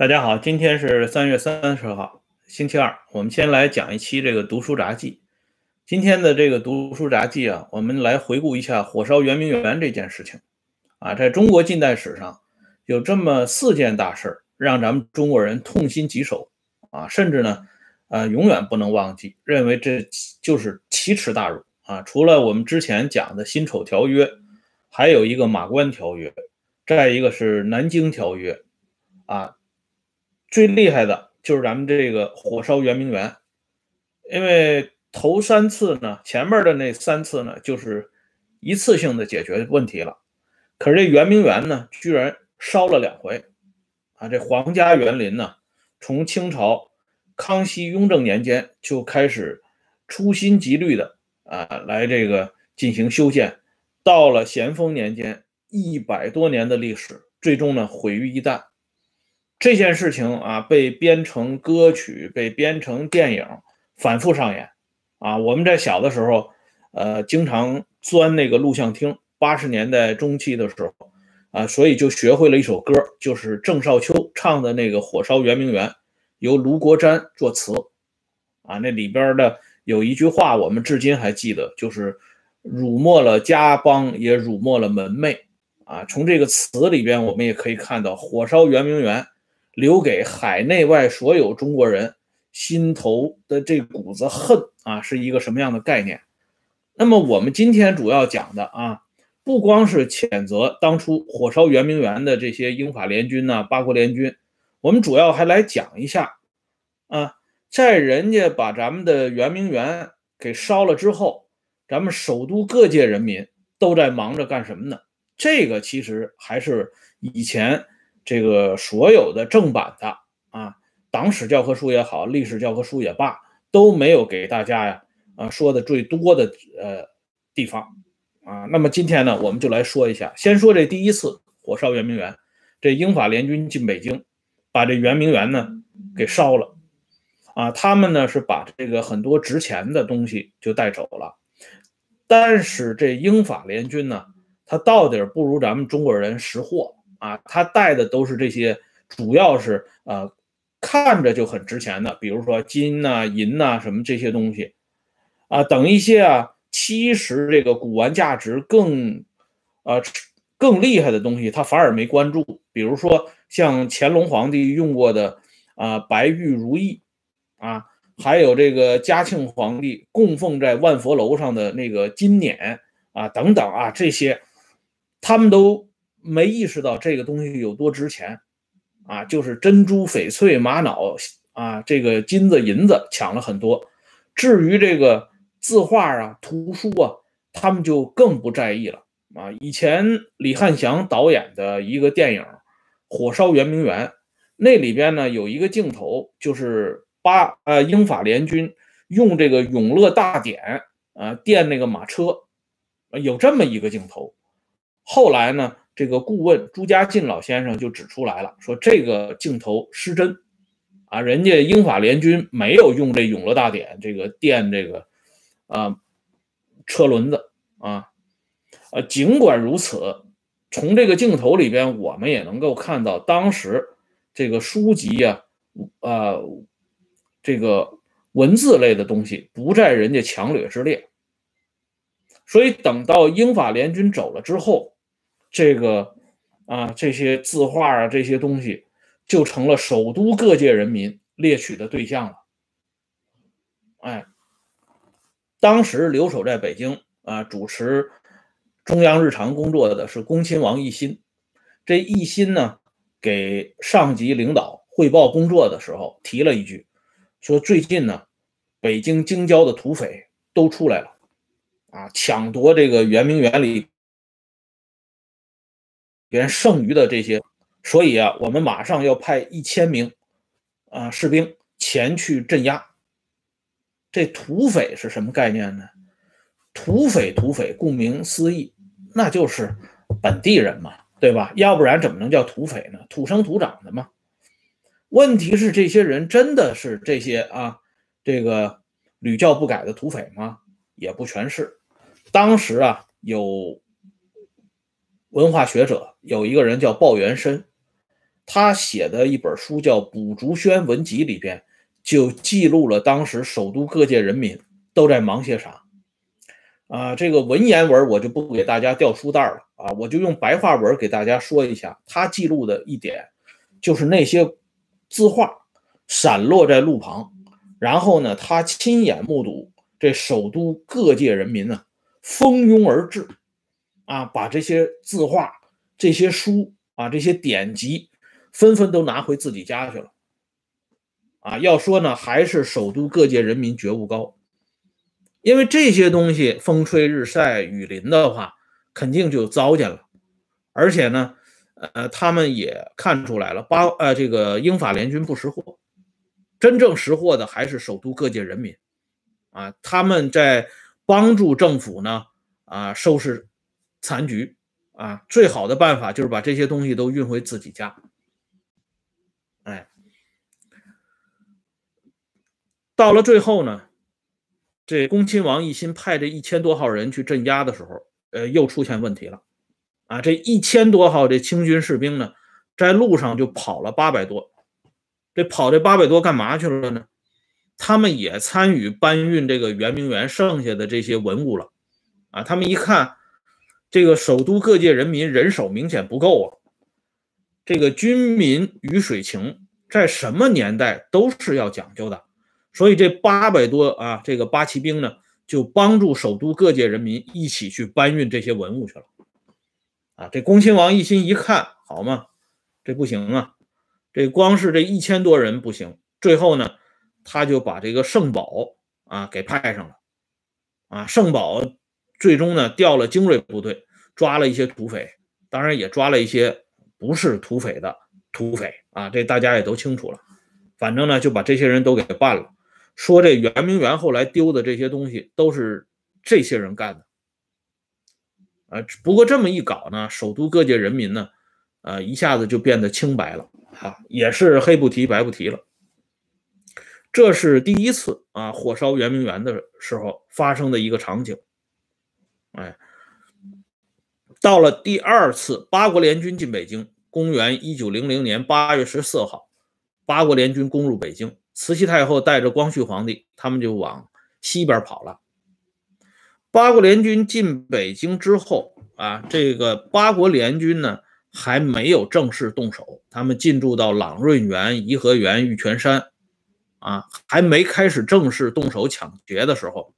大家好，今天是三月三十号，星期二。我们先来讲一期这个读书杂记。今天的这个读书杂记啊，我们来回顾一下火烧圆明园这件事情。啊，在中国近代史上，有这么四件大事儿让咱们中国人痛心疾首啊，甚至呢，呃，永远不能忘记，认为这就是奇耻大辱啊。除了我们之前讲的辛丑条约，还有一个马关条约，再一个是南京条约，啊。最厉害的就是咱们这个火烧圆明园，因为头三次呢，前面的那三次呢，就是一次性的解决问题了。可是这圆明园呢，居然烧了两回，啊，这皇家园林呢，从清朝康熙、雍正年间就开始处心积虑的啊，来这个进行修建，到了咸丰年间，一百多年的历史，最终呢，毁于一旦。这件事情啊，被编成歌曲，被编成电影，反复上演。啊，我们在小的时候，呃，经常钻那个录像厅。八十年代中期的时候，啊，所以就学会了一首歌，就是郑少秋唱的那个《火烧圆明园》，由卢国瞻作词。啊，那里边的有一句话，我们至今还记得，就是“辱没了家邦，也辱没了门楣”。啊，从这个词里边，我们也可以看到，火烧圆明园。留给海内外所有中国人心头的这股子恨啊，是一个什么样的概念？那么我们今天主要讲的啊，不光是谴责当初火烧圆明园的这些英法联军呐、八国联军，我们主要还来讲一下啊，在人家把咱们的圆明园给烧了之后，咱们首都各界人民都在忙着干什么呢？这个其实还是以前。这个所有的正版的啊，党史教科书也好，历史教科书也罢，都没有给大家呀啊说的最多的呃地方啊。那么今天呢，我们就来说一下，先说这第一次火烧圆明园，这英法联军进北京，把这圆明园呢给烧了啊。他们呢是把这个很多值钱的东西就带走了，但是这英法联军呢，他到底不如咱们中国人识货。啊，他带的都是这些，主要是呃，看着就很值钱的，比如说金呐、银呐什么这些东西，啊，等一些啊，其实这个古玩价值更，呃，更厉害的东西，他反而没关注。比如说像乾隆皇帝用过的啊白玉如意，啊，还有这个嘉庆皇帝供奉在万佛楼上的那个金辇啊，等等啊，这些他们都。没意识到这个东西有多值钱，啊，就是珍珠、翡翠、玛瑙啊，这个金子、银子抢了很多。至于这个字画啊、图书啊，他们就更不在意了啊。以前李汉祥导演的一个电影《火烧圆明园》，那里边呢有一个镜头，就是八呃英法联军用这个永乐大典啊电那个马车，有这么一个镜头。后来呢？这个顾问朱家进老先生就指出来了，说这个镜头失真，啊，人家英法联军没有用这永乐大典这个电这个啊车轮子啊，呃，尽管如此，从这个镜头里边我们也能够看到，当时这个书籍呀，呃，这个文字类的东西不在人家强掠之列，所以等到英法联军走了之后。这个啊，这些字画啊，这些东西就成了首都各界人民猎取的对象了。哎，当时留守在北京啊，主持中央日常工作的是恭亲王奕欣。这奕欣呢，给上级领导汇报工作的时候提了一句，说最近呢，北京京郊的土匪都出来了，啊，抢夺这个圆明园里。别人剩余的这些，所以啊，我们马上要派一千名啊士兵前去镇压。这土匪是什么概念呢？土匪，土匪，顾名思义，那就是本地人嘛，对吧？要不然怎么能叫土匪呢？土生土长的嘛。问题是，这些人真的是这些啊，这个屡教不改的土匪吗？也不全是。当时啊，有。文化学者有一个人叫鲍元申，他写的一本书叫《补竹轩文集》里边，就记录了当时首都各界人民都在忙些啥。啊，这个文言文我就不给大家掉书袋了啊，我就用白话文给大家说一下。他记录的一点，就是那些字画散落在路旁，然后呢，他亲眼目睹这首都各界人民呢蜂拥而至，啊，把这些字画、这些书啊、这些典籍，纷纷都拿回自己家去了。啊，要说呢，还是首都各界人民觉悟高。因为这些东西风吹日晒雨淋的话，肯定就糟践了。而且呢，呃，他们也看出来了，八呃，这个英法联军不识货，真正识货的还是首都各界人民啊。他们在帮助政府呢啊收拾残局啊。最好的办法就是把这些东西都运回自己家。哎，到了最后呢。这恭亲王奕欣派这一千多号人去镇压的时候，呃，又出现问题了，啊，这一千多号这清军士兵呢，在路上就跑了八百多，这跑这八百多干嘛去了呢？他们也参与搬运这个圆明园剩下的这些文物了，啊，他们一看，这个首都各界人民人手明显不够啊，这个军民鱼水情，在什么年代都是要讲究的。所以这八百多啊，这个八旗兵呢，就帮助首都各界人民一起去搬运这些文物去了。啊，这恭亲王一心一看，好嘛，这不行啊，这光是这一千多人不行。最后呢，他就把这个圣宝啊给派上了。啊，圣宝最终呢调了精锐部队，抓了一些土匪，当然也抓了一些不是土匪的土匪啊，这大家也都清楚了。反正呢，就把这些人都给办了。说这圆明园后来丢的这些东西都是这些人干的，啊，不过这么一搞呢，首都各界人民呢，啊，一下子就变得清白了，啊，也是黑不提白不提了。这是第一次啊，火烧圆明园的时候发生的一个场景。哎，到了第二次八国联军进北京，公元一九零零年八月十四号，八国联军攻入北京。慈禧太后带着光绪皇帝，他们就往西边跑了。八国联军进北京之后啊，这个八国联军呢还没有正式动手，他们进驻到朗润园、颐和园、玉泉山，啊，还没开始正式动手抢劫的时候，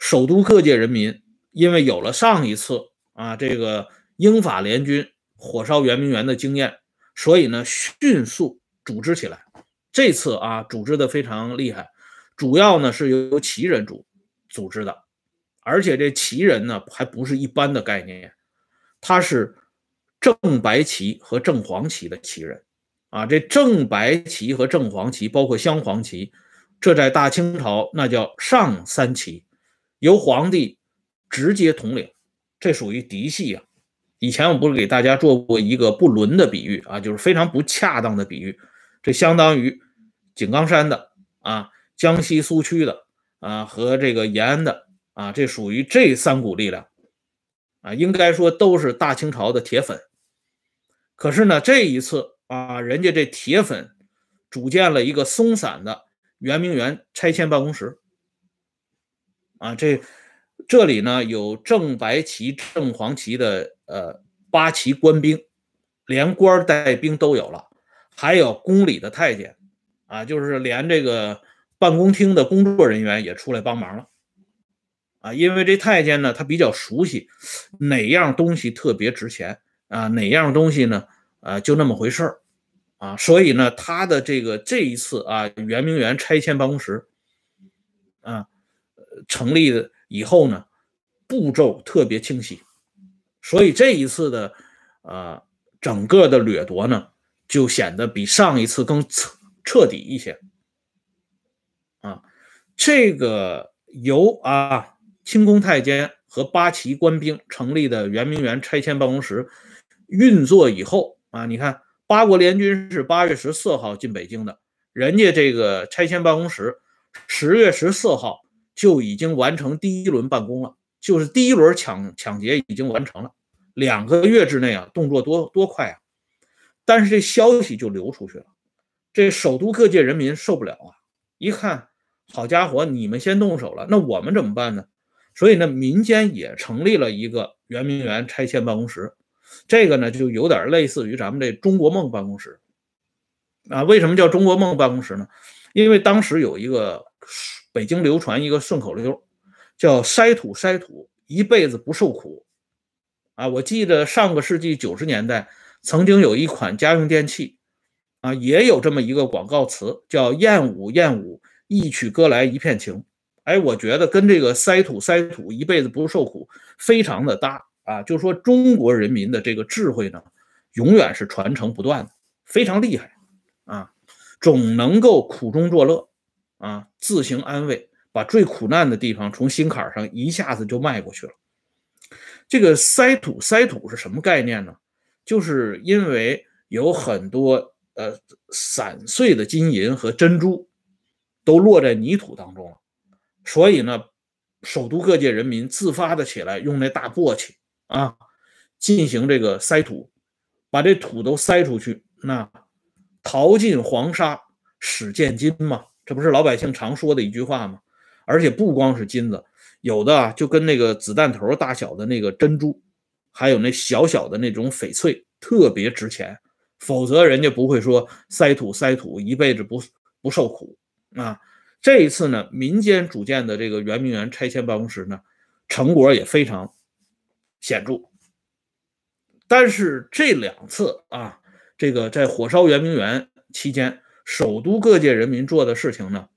首都各界人民因为有了上一次啊这个英法联军火烧圆明园的经验，所以呢迅速组织起来。这次啊，组织的非常厉害，主要呢是由旗人组组织的，而且这旗人呢还不是一般的概念，他是正白旗和正黄旗的旗人啊。这正白旗和正黄旗，包括镶黄旗，这在大清朝那叫上三旗，由皇帝直接统领，这属于嫡系啊。以前我不是给大家做过一个不伦的比喻啊，就是非常不恰当的比喻。这相当于井冈山的啊，江西苏区的啊，和这个延安的啊，这属于这三股力量啊，应该说都是大清朝的铁粉。可是呢，这一次啊，人家这铁粉组建了一个松散的圆明园拆迁办公室啊，这这里呢有正白旗、正黄旗的呃八旗官兵，连官带兵都有了。还有宫里的太监，啊，就是连这个办公厅的工作人员也出来帮忙了，啊，因为这太监呢，他比较熟悉哪样东西特别值钱啊，哪样东西呢，啊，就那么回事儿，啊，所以呢，他的这个这一次啊，圆明园拆迁办公室，啊，成立的以后呢，步骤特别清晰，所以这一次的啊，整个的掠夺呢。就显得比上一次更彻彻底一些，啊，这个由啊清宫太监和八旗官兵成立的圆明园拆迁办公室运作以后啊，你看八国联军是八月十四号进北京的，人家这个拆迁办公室十月十四号就已经完成第一轮办公了，就是第一轮抢抢劫已经完成了，两个月之内啊，动作多多快啊！但是这消息就流出去了，这首都各界人民受不了啊！一看，好家伙，你们先动手了，那我们怎么办呢？所以呢，民间也成立了一个圆明园拆迁办公室，这个呢就有点类似于咱们这中国梦办公室啊。为什么叫中国梦办公室呢？因为当时有一个北京流传一个顺口溜，叫“筛土筛土，一辈子不受苦”。啊，我记得上个世纪九十年代曾经有一款家用电器，啊，也有这么一个广告词，叫“燕舞燕舞，一曲歌来一片情”。哎，我觉得跟这个“筛土筛土，一辈子不受苦”非常的搭啊。就说中国人民的这个智慧呢，永远是传承不断的，非常厉害啊，总能够苦中作乐啊，自行安慰，把最苦难的地方从心坎上一下子就迈过去了。这个塞土塞土是什么概念呢？就是因为有很多呃散碎的金银和珍珠都落在泥土当中了，所以呢，首都各界人民自发的起来，用那大簸箕啊，进行这个塞土，把这土都塞出去。那淘尽黄沙始见金嘛，这不是老百姓常说的一句话吗？而且不光是金子。有的啊，就跟那个子弹头大小的那个珍珠，还有那小小的那种翡翠，特别值钱。否则人家不会说塞土塞土，一辈子不不受苦啊。这一次呢，民间组建的这个圆明园拆迁办公室呢，成果也非常显著。但是这两次啊，这个在火烧圆明园期间，首都各界人民做的事情呢。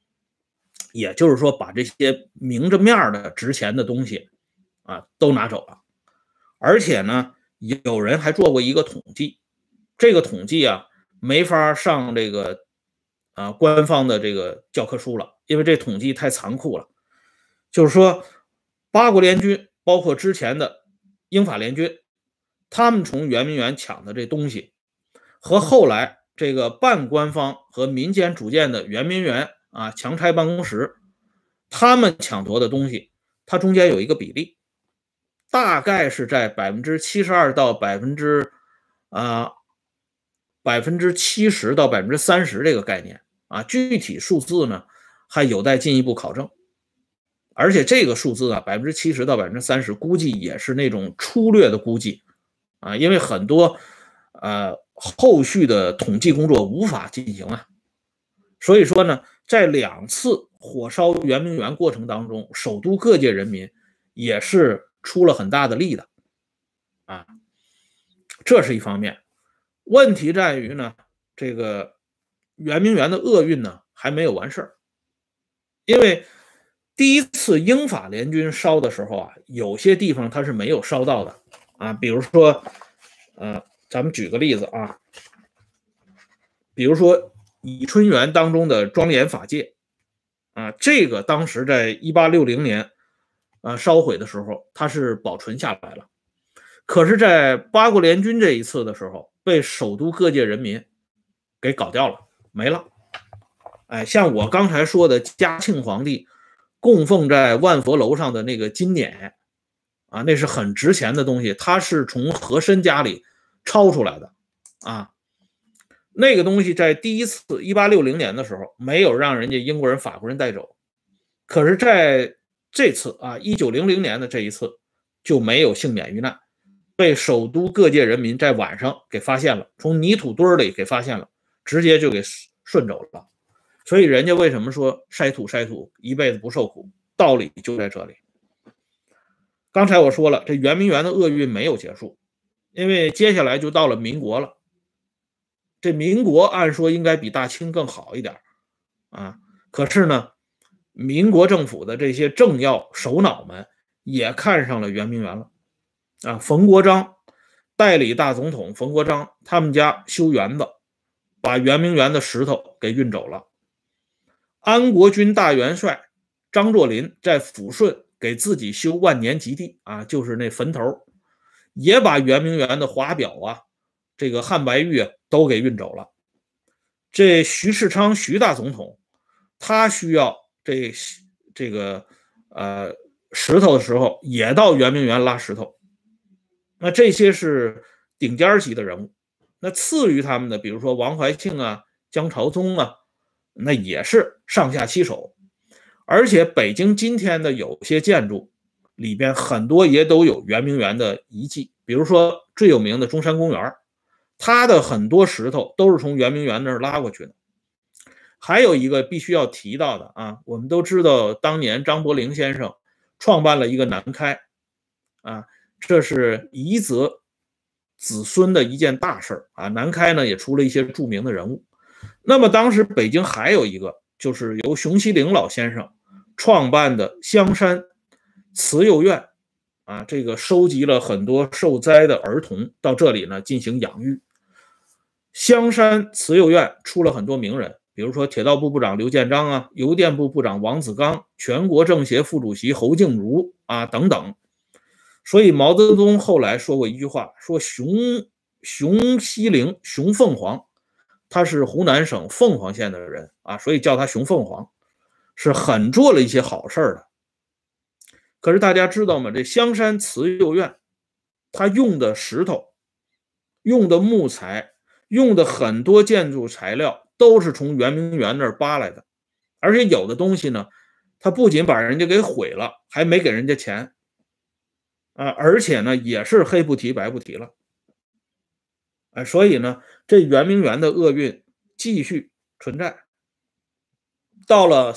也就是说，把这些明着面的值钱的东西啊都拿走了，而且呢，有人还做过一个统计，这个统计啊没法上这个啊官方的这个教科书了，因为这统计太残酷了。就是说，八国联军包括之前的英法联军，他们从圆明园抢的这东西，和后来这个半官方和民间组建的圆明园。啊，强拆办公室，他们抢夺的东西，它中间有一个比例，大概是在百分之七十二到百分之啊百分之七十到百分之三十这个概念啊，具体数字呢还有待进一步考证，而且这个数字啊，百分之七十到百分之三十，估计也是那种粗略的估计啊，因为很多呃后续的统计工作无法进行啊，所以说呢。在两次火烧圆明园过程当中，首都各界人民也是出了很大的力的，啊，这是一方面。问题在于呢，这个圆明园的厄运呢还没有完事儿，因为第一次英法联军烧的时候啊，有些地方它是没有烧到的啊，比如说，呃，咱们举个例子啊，比如说。以春园当中的庄严法界，啊，这个当时在一八六零年，啊烧毁的时候，它是保存下来了。可是，在八国联军这一次的时候，被首都各界人民给搞掉了，没了。哎，像我刚才说的，嘉庆皇帝供奉在万佛楼上的那个金辇，啊，那是很值钱的东西，它是从和珅家里抄出来的，啊。那个东西在第一次一八六零年的时候没有让人家英国人、法国人带走，可是在这次啊一九零零年的这一次就没有幸免于难，被首都各界人民在晚上给发现了，从泥土堆里给发现了，直接就给顺走了。所以人家为什么说筛土筛土一辈子不受苦，道理就在这里。刚才我说了，这圆明园的厄运没有结束，因为接下来就到了民国了。这民国按说应该比大清更好一点啊，可是呢，民国政府的这些政要首脑们也看上了圆明园了啊。冯国璋代理大总统冯国璋他们家修园子，把圆明园的石头给运走了。安国军大元帅张作霖在抚顺给自己修万年吉地啊，就是那坟头，也把圆明园的华表啊。这个汉白玉都给运走了。这徐世昌徐大总统，他需要这这个呃石头的时候，也到圆明园拉石头。那这些是顶尖级的人物。那次于他们的，比如说王怀庆啊、江朝宗啊，那也是上下其手。而且北京今天的有些建筑里边很多也都有圆明园的遗迹，比如说最有名的中山公园，它的很多石头都是从圆明园那儿拉过去的。还有一个必须要提到的啊，我们都知道当年张伯苓先生创办了一个南开，啊，这是遗泽子孙的一件大事儿啊。南开呢也出了一些著名的人物。那么当时北京还有一个，就是由熊希龄老先生创办的香山慈幼院，啊，这个收集了很多受灾的儿童到这里呢进行养育。香山慈幼院出了很多名人。比如说，铁道部部长刘建章啊，邮电部部长王子刚，全国政协副主席侯静茹啊等等。所以毛泽东后来说过一句话，说熊熊希龄，熊凤凰，他是湖南省凤凰县的人啊，所以叫他熊凤凰，是很做了一些好事的。可是大家知道吗？这香山慈幼院，他用的石头、用的木材、用的很多建筑材料。都是从圆明园那儿扒来的，而且有的东西呢，他不仅把人家给毁了，还没给人家钱啊，而且呢，也是黑不提白不提了，哎，所以呢，这圆明园的厄运继续存在。到了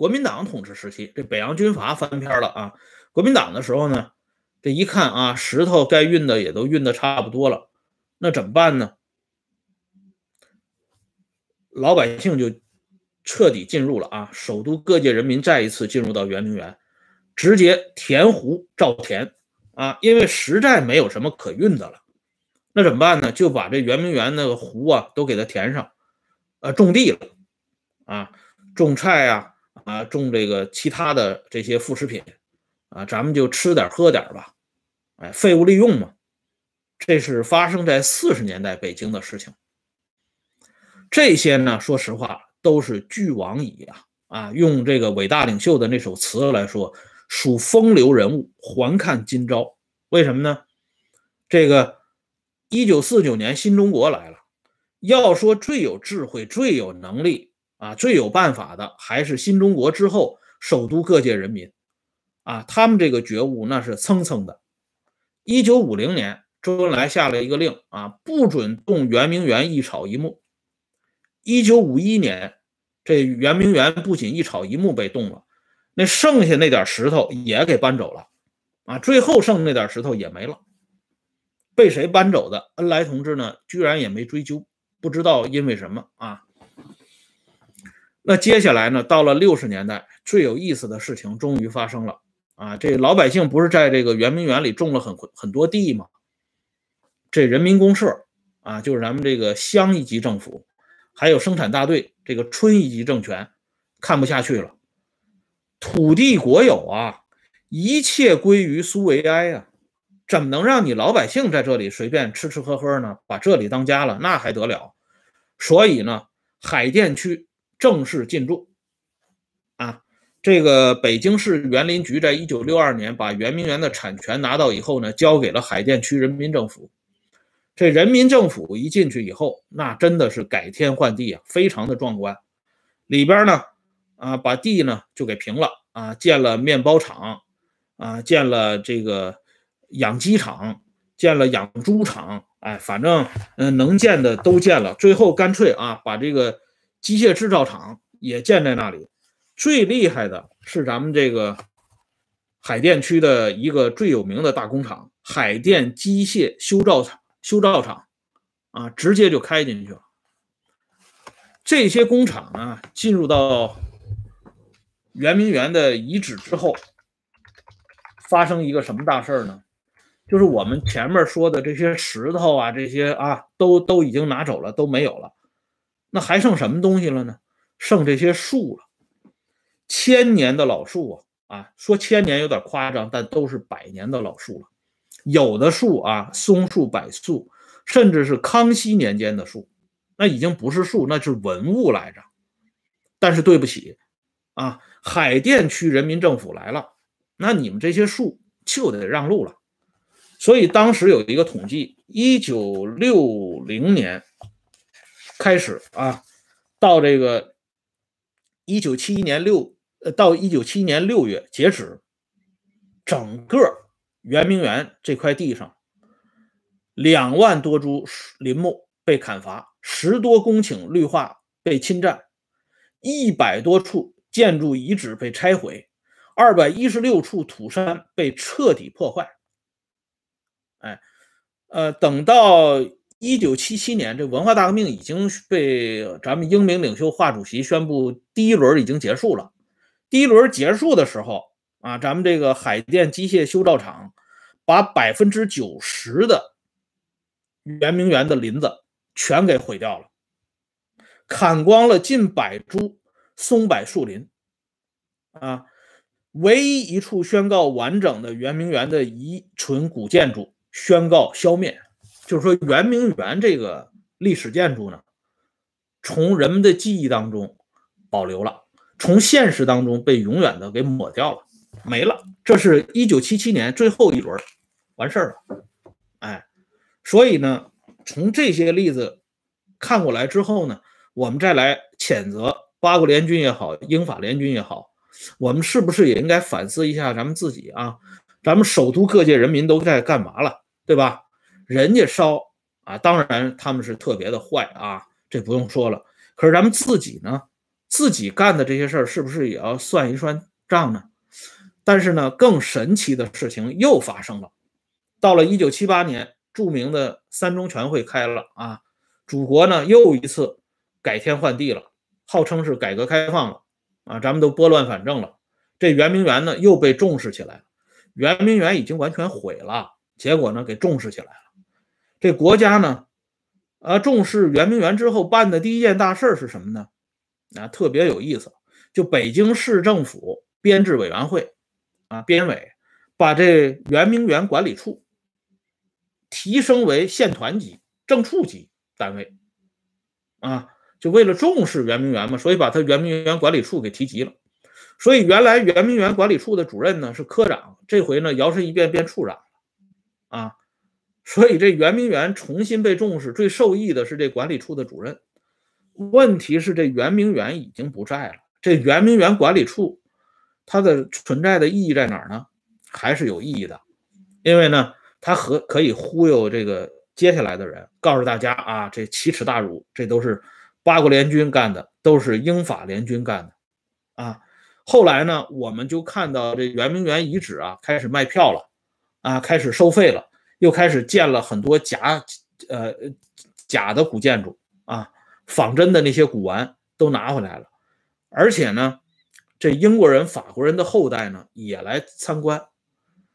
国民党统治时期，这北洋军阀翻篇了啊，国民党的时候呢，这一看啊，石头该运的也都运的差不多了，那怎么办呢？老百姓就彻底进入了啊！首都各界人民再一次进入到圆明园，直接填湖造田啊！因为实在没有什么可运的了，那怎么办呢？就把这圆明园那个湖啊都给它填上，呃，种地了啊，种菜啊啊，种这个其他的这些副食品啊，咱们就吃点喝点吧，哎，废物利用嘛。这是发生在四十年代北京的事情。这些呢，说实话都是俱往矣啊！啊，用这个伟大领袖的那首词来说，属风流人物，还看今朝。为什么呢？这个一九四九年新中国来了，要说最有智慧、最有能力啊、最有办法的，还是新中国之后首都各界人民啊，他们这个觉悟那是蹭蹭的。一九五零年，周恩来下了一个令啊，不准动圆明园一草一木。一九五一年，这圆明园不仅一草一木被动了，那剩下那点石头也给搬走了，啊，最后剩那点石头也没了，被谁搬走的？恩来同志呢，居然也没追究，不知道因为什么啊。那接下来呢，到了六十年代，最有意思的事情终于发生了啊！这老百姓不是在这个圆明园里种了很很多地吗？这人民公社啊，就是咱们这个乡一级政府。还有生产大队，这个村一级政权看不下去了，土地国有啊，一切归于苏维埃呀，怎么能让你老百姓在这里随便吃吃喝喝呢？把这里当家了，那还得了？所以呢，海淀区正式进驻啊，这个北京市园林局在一九六二年把圆明园的产权拿到以后呢，交给了海淀区人民政府。这人民政府一进去以后，那真的是改天换地啊，非常的壮观。里边呢，啊，把地呢就给平了啊，建了面包厂，啊，建了这个养鸡场，建了养猪场，哎，反正嗯，能建的都建了。最后干脆啊，把这个机械制造厂也建在那里。最厉害的是咱们这个海淀区的一个最有名的大工厂——海淀机械修造厂。修造厂啊，直接就开进去了。这些工厂啊，进入到圆明园的遗址之后，发生一个什么大事呢？就是我们前面说的这些石头啊，这些啊，都都已经拿走了，都没有了。那还剩什么东西了呢？剩这些树了，千年的老树啊啊，说千年有点夸张，但都是百年的老树了。有的树啊，松树、柏树，甚至是康熙年间的树，那已经不是树，那是文物来着。但是对不起啊，海淀区人民政府来了，那你们这些树就得让路了。所以当时有一个统计，一九六零年开始啊，到这个一九七一年六呃，到一九七一年六月截止，整个圆明园这块地上两万多株林木被砍伐，十多公顷绿化被侵占，一百多处建筑遗址被拆毁。二百一十六处土山被彻底破坏，哎，呃，等到一九七七年，这文化大革命已经被咱们英明领袖华主席宣布第一轮已经结束了。第一轮结束的时候啊，咱们这个海淀机械修造厂把百分之九十的圆明园的林子全给毁掉了，砍光了近百株松柏树林，啊。唯一一处宣告完整的圆明园的遗存古建筑宣告消灭，就是说圆明园这个历史建筑呢，从人们的记忆当中保留了，从现实当中被永远的给抹掉了，没了。这是一九七七年最后一轮完事儿了，哎，所以呢，从这些例子看过来之后呢，我们再来谴责八国联军也好，英法联军也好。我们是不是也应该反思一下咱们自己啊？咱们首都各界人民都在干嘛了，对吧？人家烧啊，当然他们是特别的坏啊，这不用说了。可是咱们自己呢，自己干的这些事儿，是不是也要算一算账呢？但是呢，更神奇的事情又发生了。到了一九七八年，著名的三中全会开了啊，祖国呢又一次改天换地了，号称是改革开放了。啊，咱们都拨乱反正了，这圆明园呢又被重视起来了。圆明园已经完全毁了，结果呢给重视起来了。这国家呢，啊重视圆明园之后办的第一件大事是什么呢？啊，特别有意思，就北京市政府编制委员会啊编委把这圆明园管理处提升为县团级正处级单位啊。就为了重视圆明园嘛，所以把他圆明园管理处给提及了。所以原来圆明园管理处的主任呢是科长，这回呢摇身一变变处长了啊。所以这圆明园重新被重视，最受益的是这管理处的主任。问题是这圆明园已经不在了，这圆明园管理处它的存在的意义在哪儿呢？还是有意义的，因为呢它和可以忽悠这个接下来的人，告诉大家啊，这奇耻大辱，这都是。八国联军干的都是英法联军干的，啊，后来呢，我们就看到这圆明园遗址啊开始卖票了，啊，开始收费了，又开始建了很多假，呃，假的古建筑啊，仿真的那些古玩都拿回来了，而且呢，这英国人、法国人的后代呢也来参观，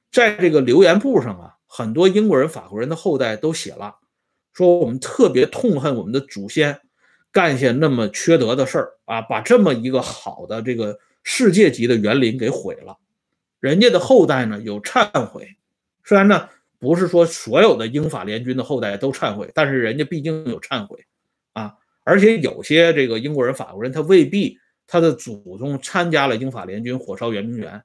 在这个留言簿上啊，很多英国人、法国人的后代都写了，说我们特别痛恨我们的祖先。干下那么缺德的事儿啊，把这么一个好的这个世界级的园林给毁了。人家的后代呢有忏悔，虽然呢不是说所有的英法联军的后代都忏悔，但是人家毕竟有忏悔啊。而且有些这个英国人、法国人，他未必他的祖宗参加了英法联军火烧圆明园。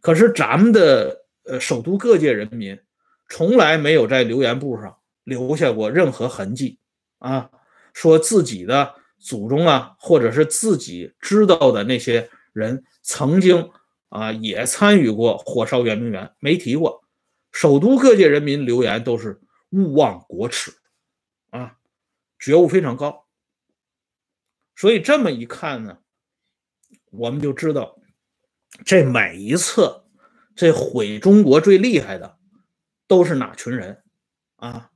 可是咱们的呃首都各界人民从来没有在留言簿上留下过任何痕迹啊。说自己的祖宗啊，或者是自己知道的那些人，曾经啊也参与过火烧圆明园，没提过。首都各界人民留言都是勿忘国耻，啊，觉悟非常高。所以这么一看呢，我们就知道，这每一次这毁中国最厉害的都是哪群人啊？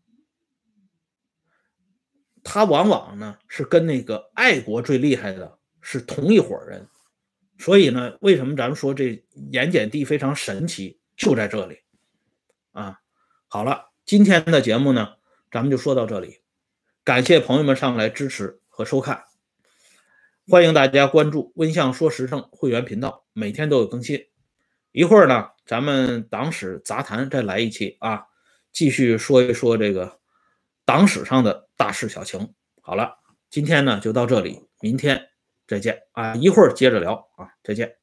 他往往呢是跟那个爱国最厉害的是同一伙人，所以呢，为什么咱们说这盐碱地非常神奇，就在这里啊。好了，今天的节目呢，咱们就说到这里，感谢朋友们上来支持和收看，欢迎大家关注温相说时政会员频道，每天都有更新。一会儿呢，咱们党史杂谈再来一期啊，继续说一说这个。党史上的大事小情，好了，今天呢就到这里，明天再见啊！一会儿接着聊啊，再见。